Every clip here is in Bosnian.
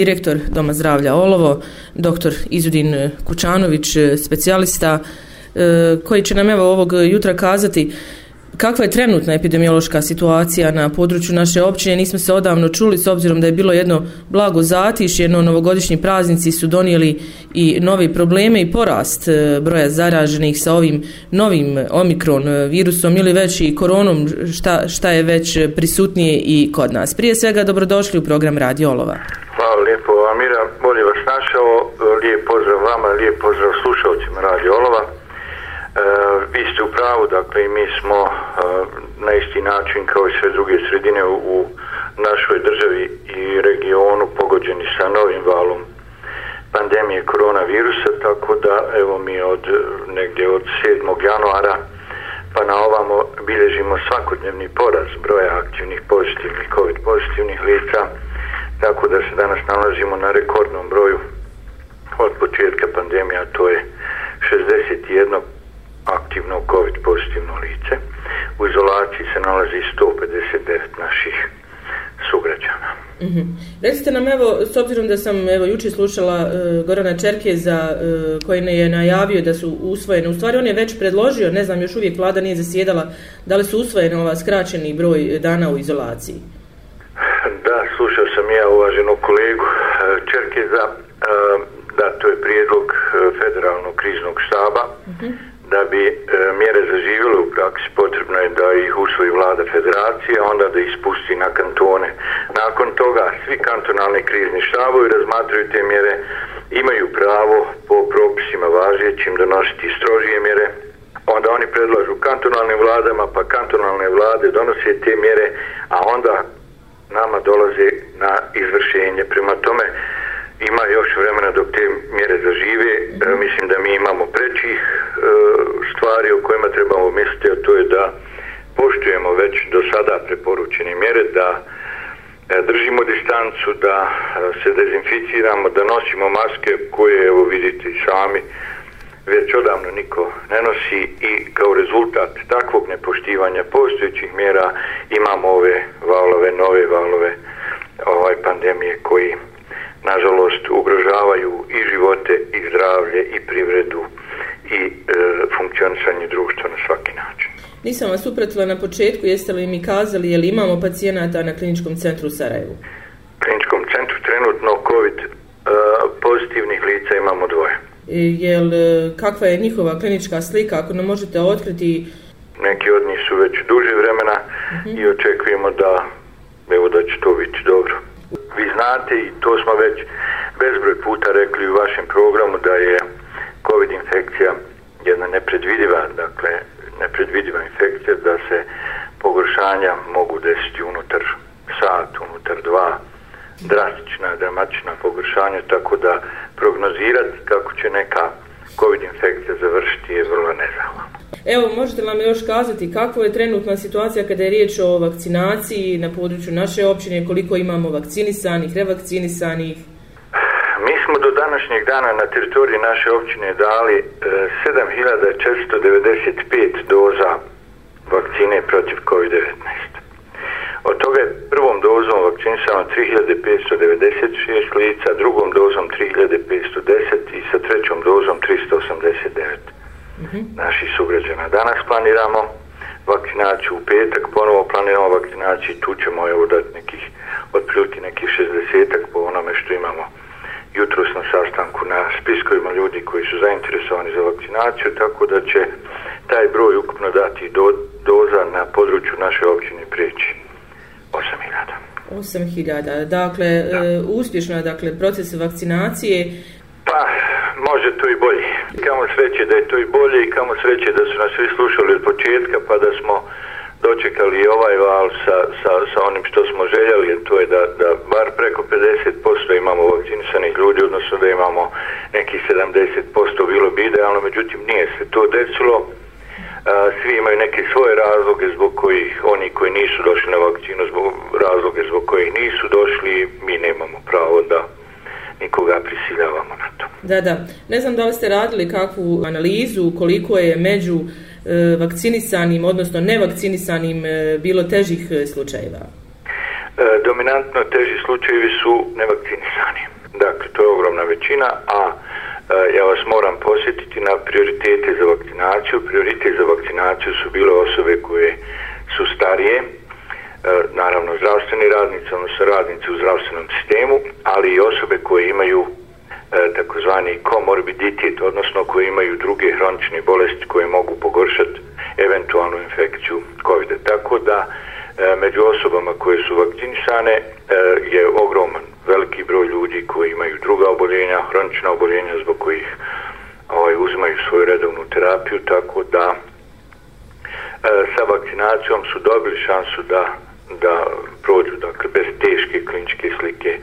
Direktor Doma zdravlja Olovo, doktor Izudin Kučanović, e, specijalista, e, koji će nam evo ovog jutra kazati kakva je trenutna epidemiološka situacija na području naše općine. Nismo se odavno čuli s obzirom da je bilo jedno blago zatišje, no novogodišnji praznici su donijeli i nove probleme i porast e, broja zaraženih sa ovim novim omikron virusom ili već i koronom šta, šta je već prisutnije i kod nas. Prije svega dobrodošli u program Radio Olova. Mira, Amira. Bolje vas našao. Lijep pozdrav vama, lijep pozdrav slušalcima Radio Olova. E, vi ste u pravu, dakle i mi smo e, na isti način kao i sve druge sredine u, u našoj državi i regionu pogođeni sa novim valom pandemije koronavirusa, tako da evo mi od negdje od 7. januara pa na ovamo bilježimo svakodnevni poraz broja aktivnih pozitivnih COVID pozitivnih lica tako da se danas nalazimo na rekordnom broju od početka pandemija, to je 61 aktivno COVID pozitivno lice. U izolaciji se nalazi 159 naših sugrađana. Mm -hmm. Recite nam evo, s obzirom da sam evo juče slušala e, Gorana Čerkeza e, koji ne je najavio da su usvojene, u stvari on je već predložio, ne znam, još uvijek vlada nije zasjedala, da li su usvojene ova skraćeni broj dana u izolaciji? Slušao sam ja uvaženog kolegu e, Čerkeza, e, da to je prijedlog e, federalnog kriznog štaba, mhm. da bi mjere zaživjele u praksi potrebno je da ih usvoji vlada federacije, onda da ih spusti na kantone. Nakon toga svi kantonalni krizni štabovi razmatraju te mjere, imaju pravo po propisima važećim donositi strožije mjere, onda oni predlažu kantonalnim vladama, pa kantonalne vlade donose te mjere, a onda nama dolaze na izvršenje. Prema tome ima još vremena dok te mjere zažive. E. Mislim da mi imamo prećih e, stvari o kojima trebamo misliti, a to je da poštujemo već do sada preporučene mjere, da e, držimo distancu, da e, se dezinficiramo, da nosimo maske koje, evo vidite sami, već odavno niko ne nosi i kao rezultat takvog nepoštivanja postojećih mjera imamo ove valove, nove valove ovaj pandemije koji nažalost ugrožavaju i živote i zdravlje i privredu i e, funkcionisanje društva na svaki način. Nisam vas upratila na početku, jeste li mi kazali je li imamo pacijenata na kliničkom centru u Sarajevu? kliničkom centru trenutno COVID e, pozitivnih lica imamo dvoje jel, e, kakva je njihova klinička slika, ako nam možete otkriti? Neki od njih su već duže vremena uh -huh. i očekujemo da, evo da će to biti dobro. Vi znate i to smo već bezbroj puta rekli u vašem programu da je COVID infekcija jedna nepredvidiva, dakle nepredvidiva infekcija da se pogoršanja mogu desiti unutar sat, unutar dva, drastična, dramatična pogoršanja, tako da prognozirati kako će neka COVID infekcija završiti je vrlo nezahvalno. Evo, nam još kazati kakva je trenutna situacija kada je riječ o vakcinaciji na području naše općine, koliko imamo vakcinisanih, revakcinisanih? Mi smo do današnjeg dana na teritoriji naše općine dali e, 7495 doza vakcine protiv COVID-19. Od toga je prvom dozom vakcinisano 3596 lica, drugom dozom 3510 i sa trećom dozom 389 mm -hmm. naših sugrađana. Danas planiramo vakcinaciju u petak, ponovo planiramo vakcinaciju tu ćemo evo dati nekih, otprilike nekih 60-ak po onome što imamo jutros na sastanku na spiskovima ljudi koji su zainteresovani za vakcinaciju, tako da će taj broj ukupno dati do, doza na području naše općine prijeći. 8000. 8000. Dakle, da. e, uspješno je dakle, proces vakcinacije. Može to i bolje. Kamo sreće da je to i bolje i kamo sreće da su nas svi slušali od početka pa da smo dočekali i ovaj val sa, sa, sa onim što smo željeli, to je da, da bar preko 50% imamo vakcinisanih ljudi, odnosno da imamo nekih 70% bilo bi idealno, međutim nije se to desilo svi imaju neke svoje razloge zbog kojih oni koji nisu došli na vakcinu zbog razloge zbog kojih nisu došli mi nemamo pravo da nikoga prisiljavamo na. Da, da. Ne znam da li ste radili kakvu analizu koliko je među e, vakcinisanim, odnosno nevakcinisanim e, bilo težih e, slučajeva? E, dominantno teži slučajevi su nevakcinisani. Dakle, to je ogromna većina, a e, ja vas moram posjetiti na prioritete za vakcinaciju. Prioritet za vakcinaciju su bile osobe koje su starije, e, naravno zdravstveni radnici, odnosno radnici u zdravstvenom sistemu, ali i osobe koje imaju E, takozvani komorbiditet, odnosno koji imaju druge hronične bolesti koje mogu pogoršati eventualnu infekciju covid -a. Tako da e, među osobama koje su vakcinisane e, je ogroman veliki broj ljudi koji imaju druga oboljenja, hronična oboljenja zbog kojih ovaj, uzimaju svoju redovnu terapiju, tako da sa vakcinacijom su dobili šansu da, da prođu dakle, bez teške kliničke slike.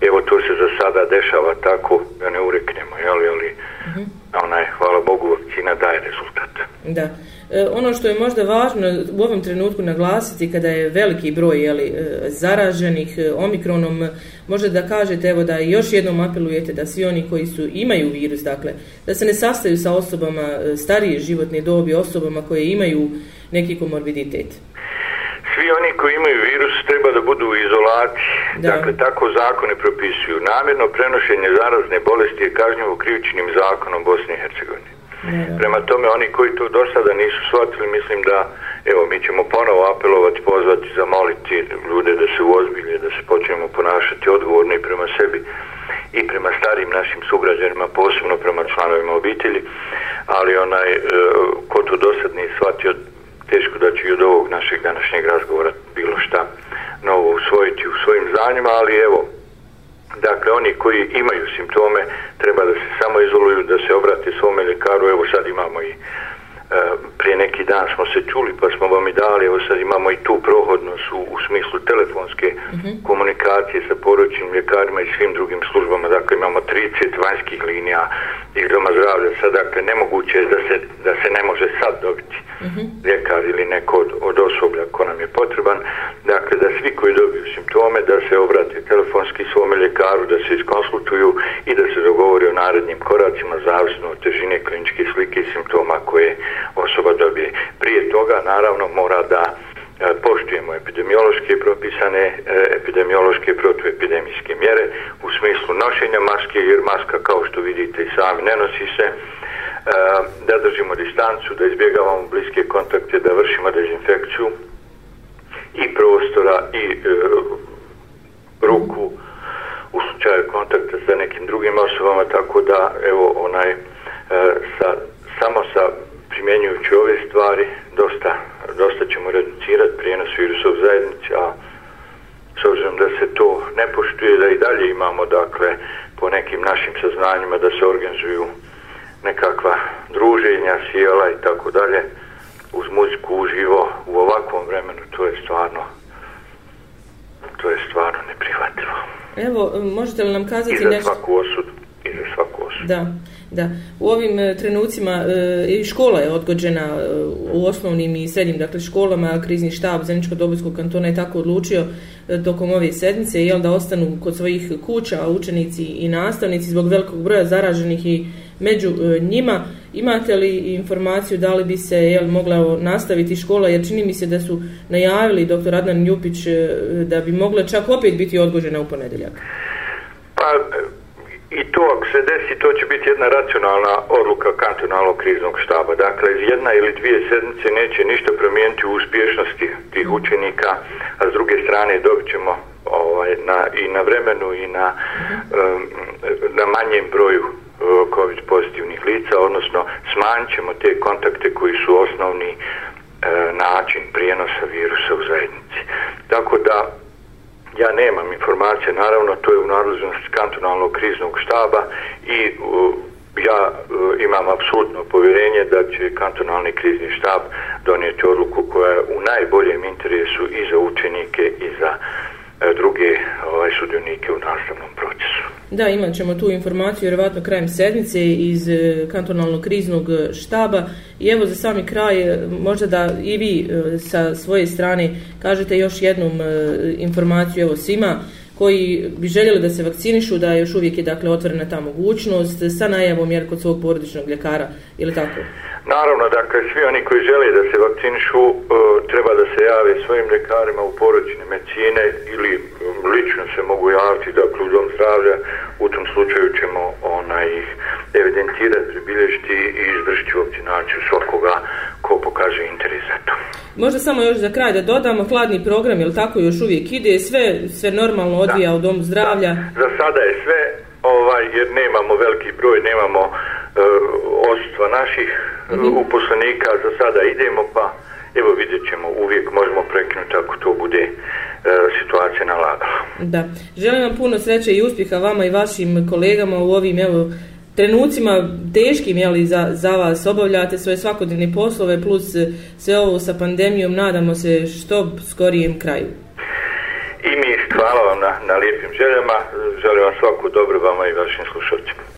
Evo to se za sada dešava tako da ne ureknemo, jel, ali mm -hmm. onaj, hvala Bogu, vakcina daje rezultat. Da. E, ono što je možda važno u ovom trenutku naglasiti kada je veliki broj jeli, e, zaraženih e, omikronom, možda da kažete evo da još jednom apelujete da svi oni koji su imaju virus, dakle, da se ne sastaju sa osobama starije životne dobi, osobama koje imaju neki komorbiditet. Svi oni koji imaju virus treba da budu u izolaciji. Da. Dakle, tako zakone propisuju. Namjerno prenošenje zarazne bolesti je kažnjivo krivičnim zakonom Bosne i Hercegovine. Prema tome, oni koji to do sada nisu shvatili, mislim da, evo, mi ćemo ponovo apelovati, pozvati, zamoliti ljude da se uozbilje, da se počnemo ponašati odgovorno i prema sebi i prema starim našim sugrađanima, posebno prema članovima obitelji, ali onaj, e, ko to do sad nije shvatio, teško da ću i od ovog našeg današnjeg razgovora bilo šta novo usvojiti u svojim znanjima, ali evo, Dakle, oni koji imaju simptome treba da se samo izoluju, da se obrate svome ljekaru. Evo sad imamo i prije neki dan smo se čuli pa smo vam i dali, evo sad imamo i tu prohodnost u, u smislu telefonske uh mhm. -huh. komunikacije sa poručnim ljekarima i svim drugim službama, dakle imamo 30 vanjskih linija iz doma zdravlja, sad dakle nemoguće je da se, da se ne može sad dobiti uh mhm. -huh. ljekar ili neko od, od osoblja ko nam je potreban, dakle da svi koji dobiju simptome da se obrate telefonski svome ljekaru, da se iskonsultuju i da se dogovori o narednim koracima zavisno od težine kliničke slike i simptoma koje osoba dobije. Prije toga naravno mora da e, poštujemo epidemiološke propisane e, epidemiološke protuepidemijske mjere u smislu nošenja maske jer maska kao što vidite i sami ne nosi se e, da držimo distancu, da izbjegavamo bliske kontakte, da vršimo dezinfekciju i prostora i ruku u slučaju kontakta sa nekim drugim osobama, tako da evo onaj sa, samo sa primjenjujući ove stvari dosta, dosta ćemo reducirati prijenos virusa u zajednici, a s obzirom da se to ne poštuje, da i dalje imamo dakle po nekim našim saznanjima da se organizuju nekakva druženja, sjela i tako dalje uz muziku uživo u ovakvom vremenu, to je stvarno to je stvarno neprihvatljivo. Evo, možete li nam kazati nešto? I za svaku osudu, i za svaku osudu. Da. Da, u ovim e, trenucima e, i škola je odgođena e, u osnovnim i srednjim dakle, školama, krizni štab Zeničko-Dobojskog kantona je tako odlučio tokom ove sedmice jel, da ostanu kod svojih kuća učenici i nastavnici zbog velikog broja zaraženih i među njima. Imate li informaciju da li bi se jel, mogla nastaviti škola jer čini mi se da su najavili dr. Adnan Ljupić da bi mogla čak opet biti odgođena u ponedeljak? Pa, to ako se desi, to će biti jedna racionalna odluka kantonalnog kriznog štaba. Dakle, jedna ili dvije sedmice neće ništa promijeniti u uspješnosti tih učenika, a s druge strane dobit ćemo ovaj, na, i na vremenu i na, um, na manjem broju eh, COVID pozitivnih lica, odnosno smanjit ćemo te kontakte koji su osnovni e, način prijenosa virusa u zajednici. Tako da Ja nemam informacije, naravno to je u nadležnosti kantonalnog kriznog štaba i uh, ja uh, imam apsolutno povjerenje da će kantonalni krizni štab donijeti odluku koja je u najboljem interesu i za učenike i za uh, druge ovaj, sudionike u nastavnom procesu. Da, imat ćemo tu informaciju vjerovatno krajem sedmice iz e, kantonalnog kriznog e, štaba. I evo za sami kraj e, možda da i vi sa svoje strane kažete još jednom informaciju evo svima koji bi željeli da se vakcinišu, da još uvijek je dakle otvorena ta mogućnost sa najavom jer kod svog porodičnog ljekara, ili tako? Naravno, dakle, svi oni koji žele da se vakcinišu e, treba da se jave svojim ljekarima u porodične medicine ili lično se mogu javiti da dakle, u dom zdravlja u tom slučaju ćemo ona ih evidentirati, pribilježiti i izvršiti vakcinaciju svakoga ko pokaže. Možda samo još za kraj da dodamo, hladni program, je tako još uvijek ide, sve sve normalno odvija da. u domu zdravlja? Da. Za sada je sve, ovaj, jer nemamo veliki broj, nemamo uh, ostva naših mm -hmm. uposlenika, za sada idemo pa evo vidjet ćemo, uvijek možemo prekinuti ako to bude uh, situacija nalagala. Da, želim vam puno sreće i uspjeha vama i vašim kolegama u ovim evo, trenucima teškim jeli, za, za vas obavljate svoje svakodnevne poslove plus eh, sve ovo sa pandemijom nadamo se što skorijem kraju. I mi hvala vam na, na lijepim željama, želim vam svaku dobro vama i vašim slušalcima.